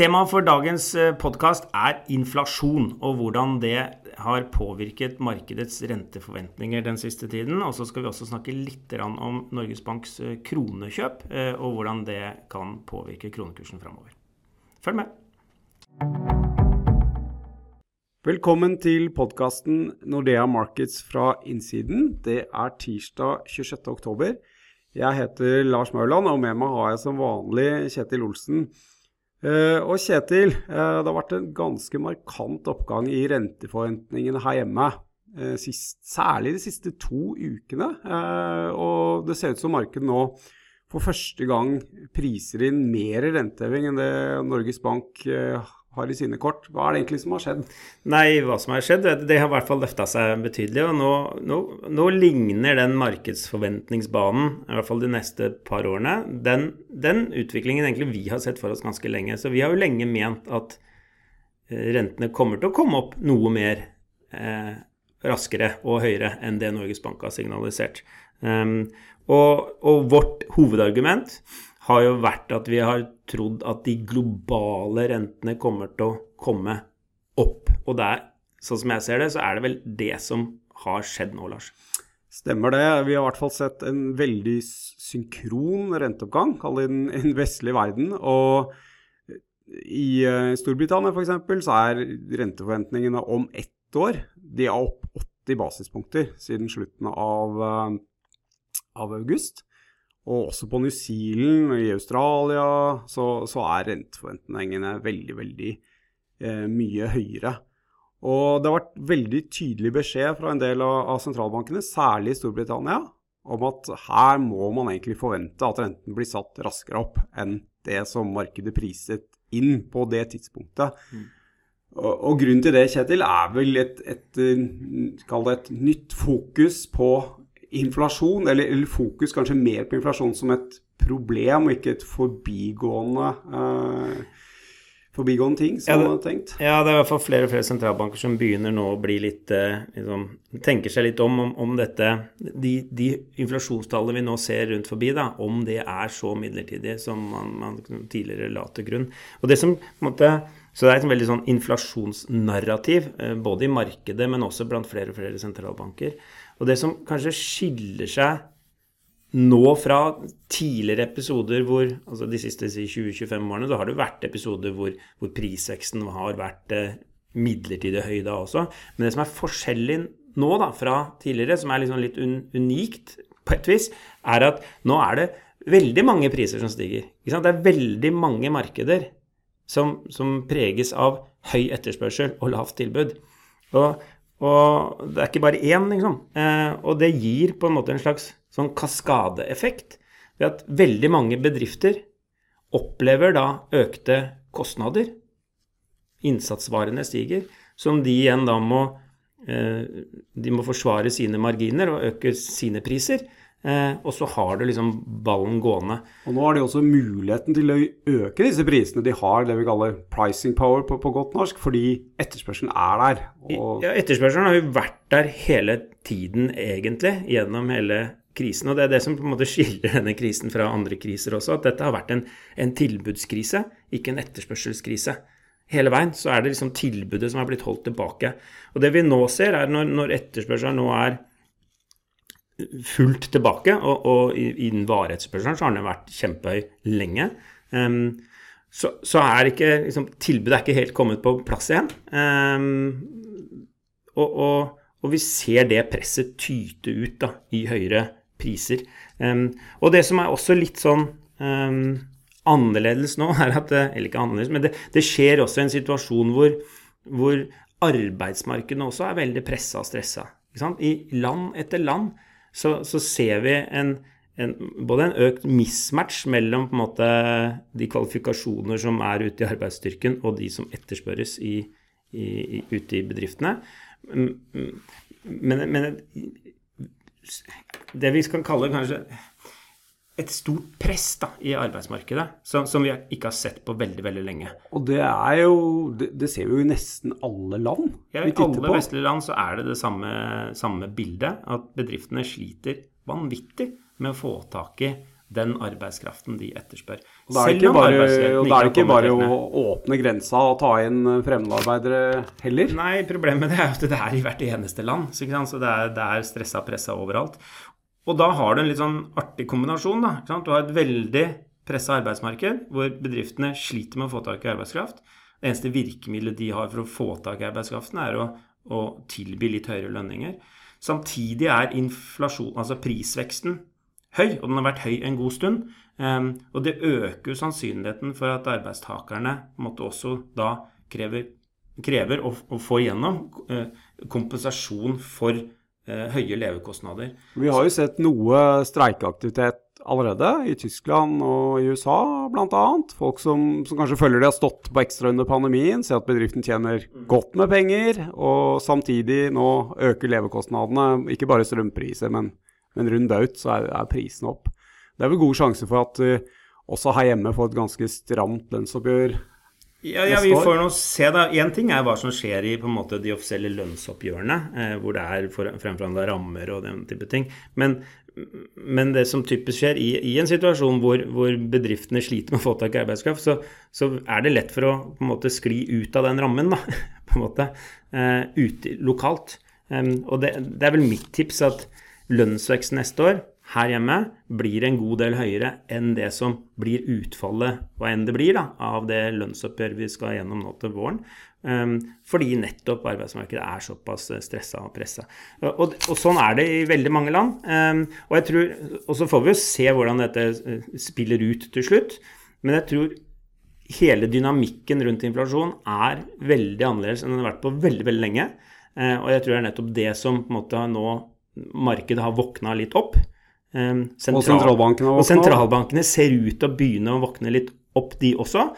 Temaet for dagens podkast er inflasjon, og hvordan det har påvirket markedets renteforventninger den siste tiden. Og så skal vi også snakke litt om Norges Banks kronekjøp, og hvordan det kan påvirke kronekursen framover. Følg med. Velkommen til podkasten Nordea Markets fra innsiden. Det er tirsdag 26. oktober. Jeg heter Lars Mauland, og med meg har jeg som vanlig Kjetil Olsen. Uh, og Kjetil, uh, det har vært en ganske markant oppgang i renteforventningene her hjemme. Uh, sist, særlig de siste to ukene. og det ser ut som markedet nå for første gang priser inn mer renteheving enn det Norges Bank har i sine kort. Hva er det egentlig som har skjedd? Nei, hva som har skjedd, det har i hvert fall løfta seg betydelig. Og nå, nå, nå, ligner den markedsforventningsbanen, i hvert fall de neste par årene, den, den, utviklingen egentlig vi har sett for oss ganske lenge. Så vi har jo lenge ment at eh, rentene kommer til å komme opp noe mer eh, raskere og høyere enn det Norges Bank har signalisert. Um, og, og vårt hovedargument har jo vært at vi har trodd at de globale rentene kommer til å komme opp. Og det er, sånn som jeg ser det, så er det vel det som har skjedd nå, Lars. Stemmer det. Vi har i hvert fall sett en veldig synkron renteoppgang, kall det den, vestlige verden. Og i uh, Storbritannia f.eks. så er renteforventningene om ett år de er opp 80 basispunkter siden slutten av, uh, av august. Og også på New Zealand og i Australia så, så er renteforventningene veldig, veldig eh, mye høyere. Og det har vært veldig tydelig beskjed fra en del av, av sentralbankene, særlig i Storbritannia, om at her må man egentlig forvente at renten blir satt raskere opp enn det som markedet priset inn på det tidspunktet. Mm. Og, og, grunnen til det, Kjetil, er vel et, et, et, et nytt fokus på inflasjon, eller, eller, fokus kanskje mer på inflasjon som et problem, og ikke et forbigående eh, forbigående ting som ja, man har tenkt? Ja, det er i hvert fall flere og flere sentralbanker som begynner nå å bli litt uh, liksom, Tenker seg litt om, om, om dette de, de, inflasjonstallene vi nå ser rundt forbi, da, om det er så midlertidig som man, man tidligere la til grunn. Og det som på en måte så det er et veldig sånn inflasjonsnarrativ, eh, både i markedet, men også blant flere og flere sentralbanker. Og det som kanskje skiller seg nå fra tidligere episoder hvor altså de siste 20-25 årene, da har det vært episoder hvor, hvor prisveksten har vært eh, midlertidig høy da også. Men det som er forskjellig nå da, fra tidligere, som er liksom litt un unikt på et vis, er at nå er det veldig mange priser som stiger. Det er veldig mange markeder som, som preges av høy etterspørsel og lavt tilbud. Og og det er ikke bare én, liksom. Eh, og det gir på en måte en slags sånn kaskadeeffekt ved at veldig mange bedrifter opplever da økte kostnader. Innsatsvarene stiger, som de igjen da må eh, De må forsvare sine marginer og øke sine priser. Eh, og så har du liksom ballen gående. Og nå har de også muligheten til å øke disse prisene. De har det vi kaller pricing power på, på godt norsk, fordi etterspørselen er der. Og... Ja, etterspørselen har jo vært der hele tiden, egentlig, gjennom hele krisen. Og det er det som på en måte skiller denne krisen fra andre kriser også, at dette har vært en, en tilbudskrise, ikke en etterspørselskrise. Hele veien så er det liksom tilbudet som er blitt holdt tilbake. Og det vi nå ser, er når, når etterspørselen nå er fullt tilbake. Og, og innen vareetterspørselen så har den vært kjempehøy lenge. Um, så, så, er ikke liksom, tilbudet er ikke helt kommet på plass igjen. Um, og, og, og, vi ser det presset tyte ut da, i høyere priser. Um, og det som er også litt sånn annerledes nå, er at Eller ikke annerledes, men det, det skjer også en situasjon hvor, hvor arbeidsmarkedene også er veldig pressa og stressa. I land etter land så, så ser vi en, en, både en økt mismatch mellom måte, de kvalifikasjoner som er ute i arbeidsstyrken, og de som etterspørres i, i, i, ute i bedriftene. Men, men, det vi skal kalle kanskje et stort press da, i arbeidsmarkedet som, som, vi ikke har sett på veldig veldig lenge. Og det er jo Det, det ser vi jo i nesten alle land. Ja, I alle på. vestlige land så er det det samme, samme bildet. At bedriftene sliter vanvittig med å få tak i den arbeidskraften de etterspør. Og Da er det ikke bare, er ikke bare å åpne grensa og ta inn fremmedarbeidere heller? Nei, problemet er at det er i hvert eneste land. Så det er, det er stressa pressa overalt. Og da har du en litt sånn artig kombinasjon. Da, du har et veldig pressa arbeidsmarked hvor bedriftene sliter med å få tak i arbeidskraft. Det eneste virkemidlet de har for å få tak i arbeidskraften, er å, å tilby litt høyere lønninger. Samtidig er inflasjon, altså prisveksten høy, og den har vært høy en god stund. Um, og det øker sannsynligheten for at arbeidstakerne måtte også da krever, krever å, å, få igjennom uh, kompensasjon for høye levekostnader. Vi har jo sett noe streikeaktivitet allerede, i Tyskland og i USA bl.a. Folk som, som, kanskje føler de har stått på ekstra under pandemien, ser at bedriften tjener godt med penger, og samtidig nå øker levekostnadene, ikke bare strømpriser, men men rundt baut så er, er prisen opp. Det er vel gode sjanser for at uh, også her hjemme får et ganske stramt lønnsoppgjør ja, ja, vi får nå se, da. Én ting er hva som skjer i på en måte de offisielle lønnsoppgjørene, eh, hvor det er fremforhandla rammer og den type ting. Men, men, det som typisk skjer i, i en situasjon hvor, hvor, bedriftene sliter med å få tak i arbeidskraft, så, så, er det lett for å på en måte skli ut av den rammen, da, på en måte, eh, ut, lokalt. Um, og det, det, er vel mitt tips at lønnsvekst neste år her hjemme blir en god del høyere enn det som blir utfallet, hva enn det blir, da, av det lønnsoppgjøret vi skal gjennom nå til våren. Um, fordi nettopp arbeidsmarkedet er såpass stressa og pressa. Og, og, sånn er det i veldig mange land. Um, og, jeg tror, og så får vi jo se hvordan dette eh, spiller ut til slutt. Men jeg tror hele dynamikken rundt inflasjon er veldig annerledes enn den har vært på veldig, veldig lenge. Uh, og jeg tror det er nettopp det som på en måte nå markedet har våkna litt opp. Ehm, sentral, og sentralbankene, og sentralbankene ser ut til å begynne å våkne litt opp, de også.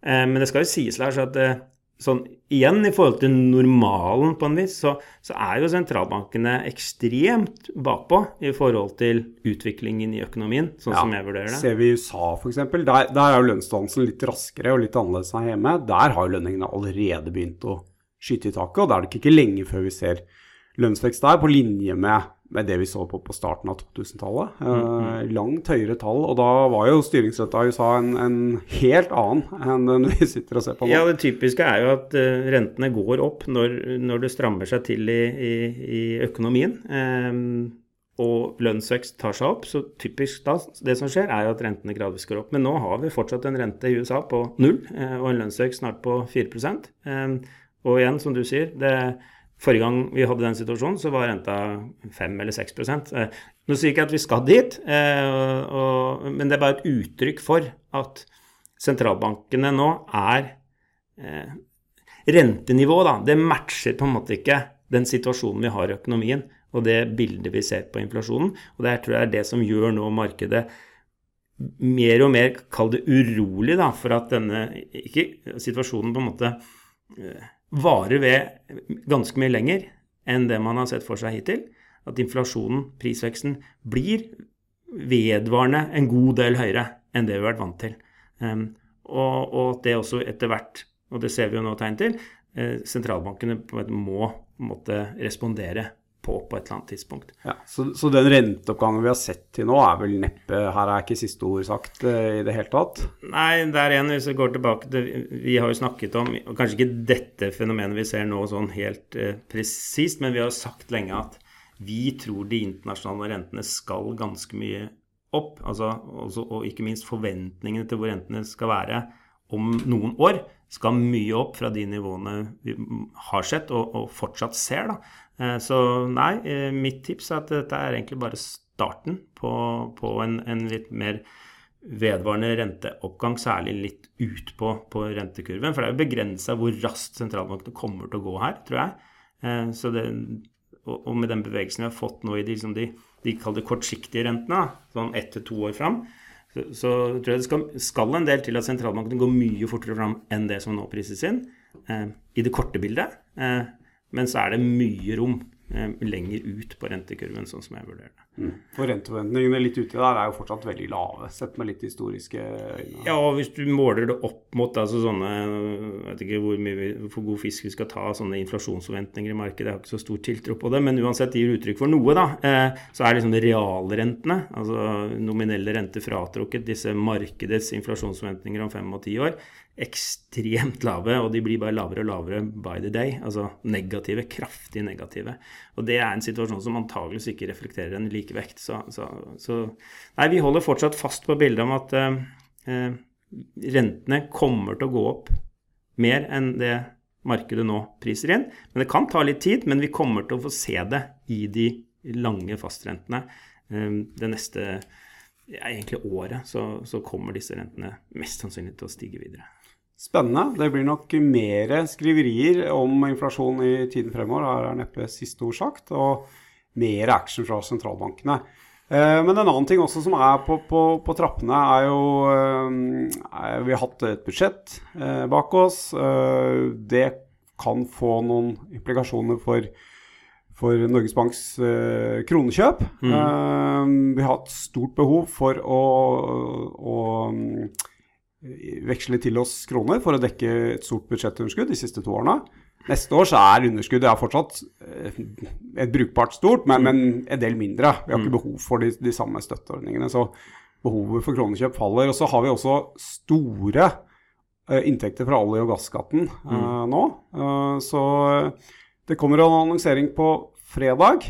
Ehm, men det skal jo sies Lars, at eh, sånn, igjen i forhold til normalen på en vis, så, så, er jo sentralbankene ekstremt bakpå i forhold til utviklingen i økonomien, sånn ja, som jeg vurderer det. Ser vi i USA f.eks., der, der er jo lønnsdannelsen litt raskere og litt annerledes enn hjemme. Der har jo lønningene allerede begynt å skyte i taket, og da er det ikke lenge før vi ser lønnsvekst der, på linje med, med det vi så på på starten av 2000-tallet. Mm, mm. Eh, langt høyere tall. Og da var jo styringsretta i USA en, en, helt annen enn den vi sitter og ser på nå. Ja, Det typiske er jo at uh, rentene går opp når, når, det strammer seg til i, i, i økonomien. Um, og lønnsvekst tar seg opp, så typisk da, det som skjer, er jo at rentene gradvis går opp. Men nå har vi fortsatt en rente i USA på null, uh, og en lønnsvekst snart på 4 um, Og igjen, som du sier, det Forrige gang vi hadde den situasjonen, så var renta 5 eller 6 eh, Nå sier jeg ikke at vi skal dit, eh, men det er bare et uttrykk for at sentralbankene nå er eh, Rentenivået, da, det matcher på en måte ikke den situasjonen vi har i økonomien, og det bildet vi ser på inflasjonen. Og det tror jeg er det som gjør nå markedet mer og mer, kall det urolig, da, for at denne ikke, situasjonen på en måte varer ved ganske mye lenger enn det man har sett for seg hittil. At inflasjonen, prisveksten, blir vedvarende en god del høyere enn det vi har vært vant til. Um, og, og det også etter hvert, og det ser vi jo nå tegn til, eh, sentralbankene må måtte respondere på på et eller annet tidspunkt. Ja, så, så, den renteoppgangen vi har sett til nå, er vel neppe Her er ikke siste ord sagt uh, i det hele tatt? Nei, det er en hvis vi går tilbake til Vi har jo snakket om og Kanskje ikke dette fenomenet vi ser nå sånn helt uh, presist, men vi har jo sagt lenge at vi tror de internasjonale rentene skal ganske mye opp. Altså, også, og ikke minst forventningene til hvor rentene skal være om noen år, skal mye opp fra de nivåene vi har sett og, og fortsatt ser. Da. Eh, så nei, eh, mitt tips er at dette er egentlig bare starten på, på en, en, litt mer vedvarende renteoppgang, særlig litt ut på, rentekurven. For det er jo begrensa hvor raskt sentralbankene kommer til å gå her, tror jeg. Eh, det, og, med den bevegelsen vi har fått nå i de, liksom de, de kortsiktige rentene, sånn ett til to år fram, så, så, tror jeg det skal, skal, en del til at sentralbankene går mye fortere fram enn det som nå prises inn, i det korte bildet. Men så er det mye rom, eh, lenger ut på rentekurven, sånn som jeg vurderer det. Mm. For renteforventningene litt uti der er jo fortsatt veldig lave, sett med litt historiske øyne. Ja, og hvis du måler det opp mot altså sånne Jeg vet ikke hvor mye for god fisk vi skal ta sånne inflasjonsforventninger i markedet, jeg har ikke så stor tiltro på det, men uansett gir uttrykk for noe, da. Eh, så er liksom realrentene, altså nominelle renter fratrukket disse markedets inflasjonsforventninger om fem og ti år, ekstremt lave, og de blir bare lavere og lavere by the day. Altså negative, kraftig negative. Og det er en situasjon som antageligvis ikke reflekterer en likevekt. Så, så, så Nei, vi holder fortsatt fast på bildet om at eh, eh, rentene kommer til å gå opp mer enn det markedet nå priser inn. Men det kan ta litt tid, men vi kommer til å få se det i de lange fastrentene eh, det neste ja, egentlig året. Så, så kommer disse rentene mest sannsynlig til å stige videre. Spennende. Det blir nok mer skriverier om inflasjon i tiden fremover. Her er neppe siste ord sagt. Og mer action fra sentralbankene. Eh, men en annen ting også som er på, på, på trappene, er jo eh, Vi har hatt et budsjett eh, bak oss. Det kan få noen implikasjoner for, for Norges Banks kronekjøp. Mm. vi har hatt stort behov for å, å veksle til oss kroner for å dekke et stort budsjettunderskudd de siste to årene. Neste år så er underskuddet er fortsatt eh, et brukbart stort, men, men, en del mindre. Vi har ikke mm. behov for de, de samme støtteordningene. Så behovet for kronekjøp faller. Og så har vi også store uh, inntekter fra olje- og gasskatten uh, mm. nå. Uh, så det kommer en annonsering på fredag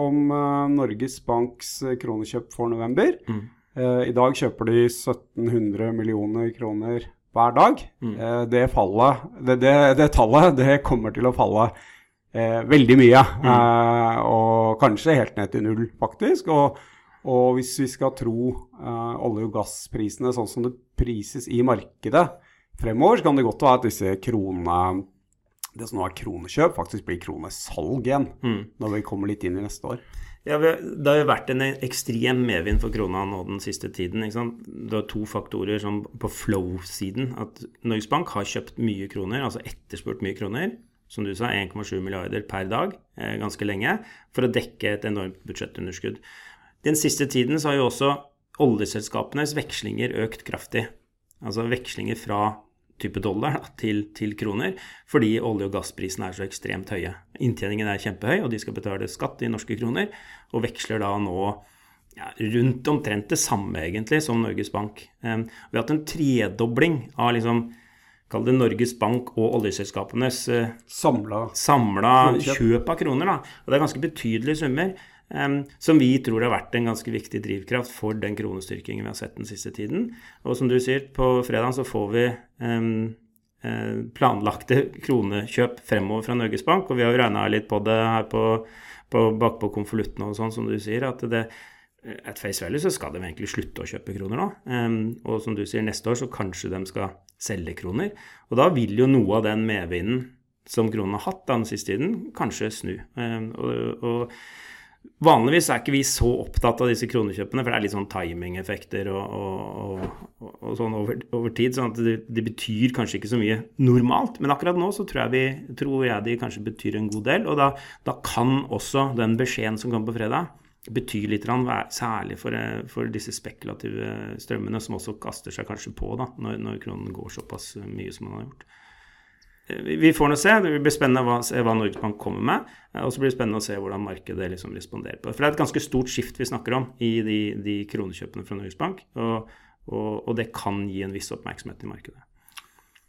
om Norges Banks kronekjøp for november. Mm. Eh, I dag kjøper de 1700 millioner kroner hver dag. Mm. Eh, det, fallet, det, det, det, tallet det kommer til å falle eh, veldig mye. Mm. Eh, og kanskje helt ned til null, faktisk. Og, og hvis vi skal tro eh, olje- og gassprisene sånn som det prises i markedet fremover, så kan det godt være at disse kronene det som nå er kronekjøp, faktisk blir kronesalg igjen mm. når vi kommer litt inn i neste år. Ja, Det har jo vært en ekstrem medvind for krona nå den siste tiden. Det er to faktorer som på flow-siden. At Norges Bank har kjøpt mye kroner, altså etterspurt mye kroner. Som du sa, 1,7 milliarder per dag eh, ganske lenge. For å dekke et enormt budsjettunderskudd. Den siste tiden så har jo også oljeselskapenes vekslinger økt kraftig. Altså vekslinger fra type dollar da, til, til, kroner, fordi olje- og gassprisene er så ekstremt høye. Inntjeningen er kjempehøy, og de skal betale skatt i norske kroner, og veksler da nå ja, rundt omtrent det samme, egentlig, som Norges Bank. Um, vi har hatt en tredobling av liksom Kall det Norges Bank og oljeselskapenes uh, samla, kjøp av kroner. Da. Og det er ganske betydelige summer. Som vi tror har vært en ganske viktig drivkraft for den kronestyrkingen vi har sett den siste tiden. Og som du sier, på fredag så får vi um, planlagte kronekjøp fremover fra Norges Bank, og vi har jo regna litt på det her på, på bakpå konvolutten og sånn, som du sier, at det at face value så skal de egentlig slutte å kjøpe kroner nå. Og som du sier, neste år så kanskje de skal selge kroner. Og da vil jo noe av den medvinden som kronen har hatt den siste tiden, kanskje snu. Og, og Vanligvis er ikke vi så opptatt av disse kronekjøpene, for det er litt sånn timingeffekter og, og, og, og, sånn over, over, tid. sånn at det, det, betyr kanskje ikke så mye normalt. Men akkurat nå så tror jeg, vi, tror jeg de kanskje betyr en god del. Og da, da kan også den beskjeden som kommer på fredag, bety litt, særlig for, for, disse spekulative strømmene, som også kaster seg kanskje på da, når, når kronen går såpass mye som den har gjort. Vi får nå se. Det blir spennende å se hva Norges Bank kommer med. Og så blir det spennende å se hvordan markedet liksom responderer på det. For det er et ganske stort skift vi snakker om i de, de kronekjøpene fra Norges Bank. Og, og, og, det kan gi en viss oppmerksomhet i markedet.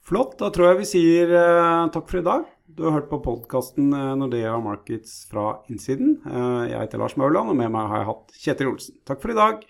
Flott. Da tror jeg vi sier uh, takk for i dag. Du har hørt på podkasten eh, Nordea Markets fra innsiden. Jeg heter Lars Mauland, og med meg har jeg hatt Kjetil Olsen. Takk for i dag.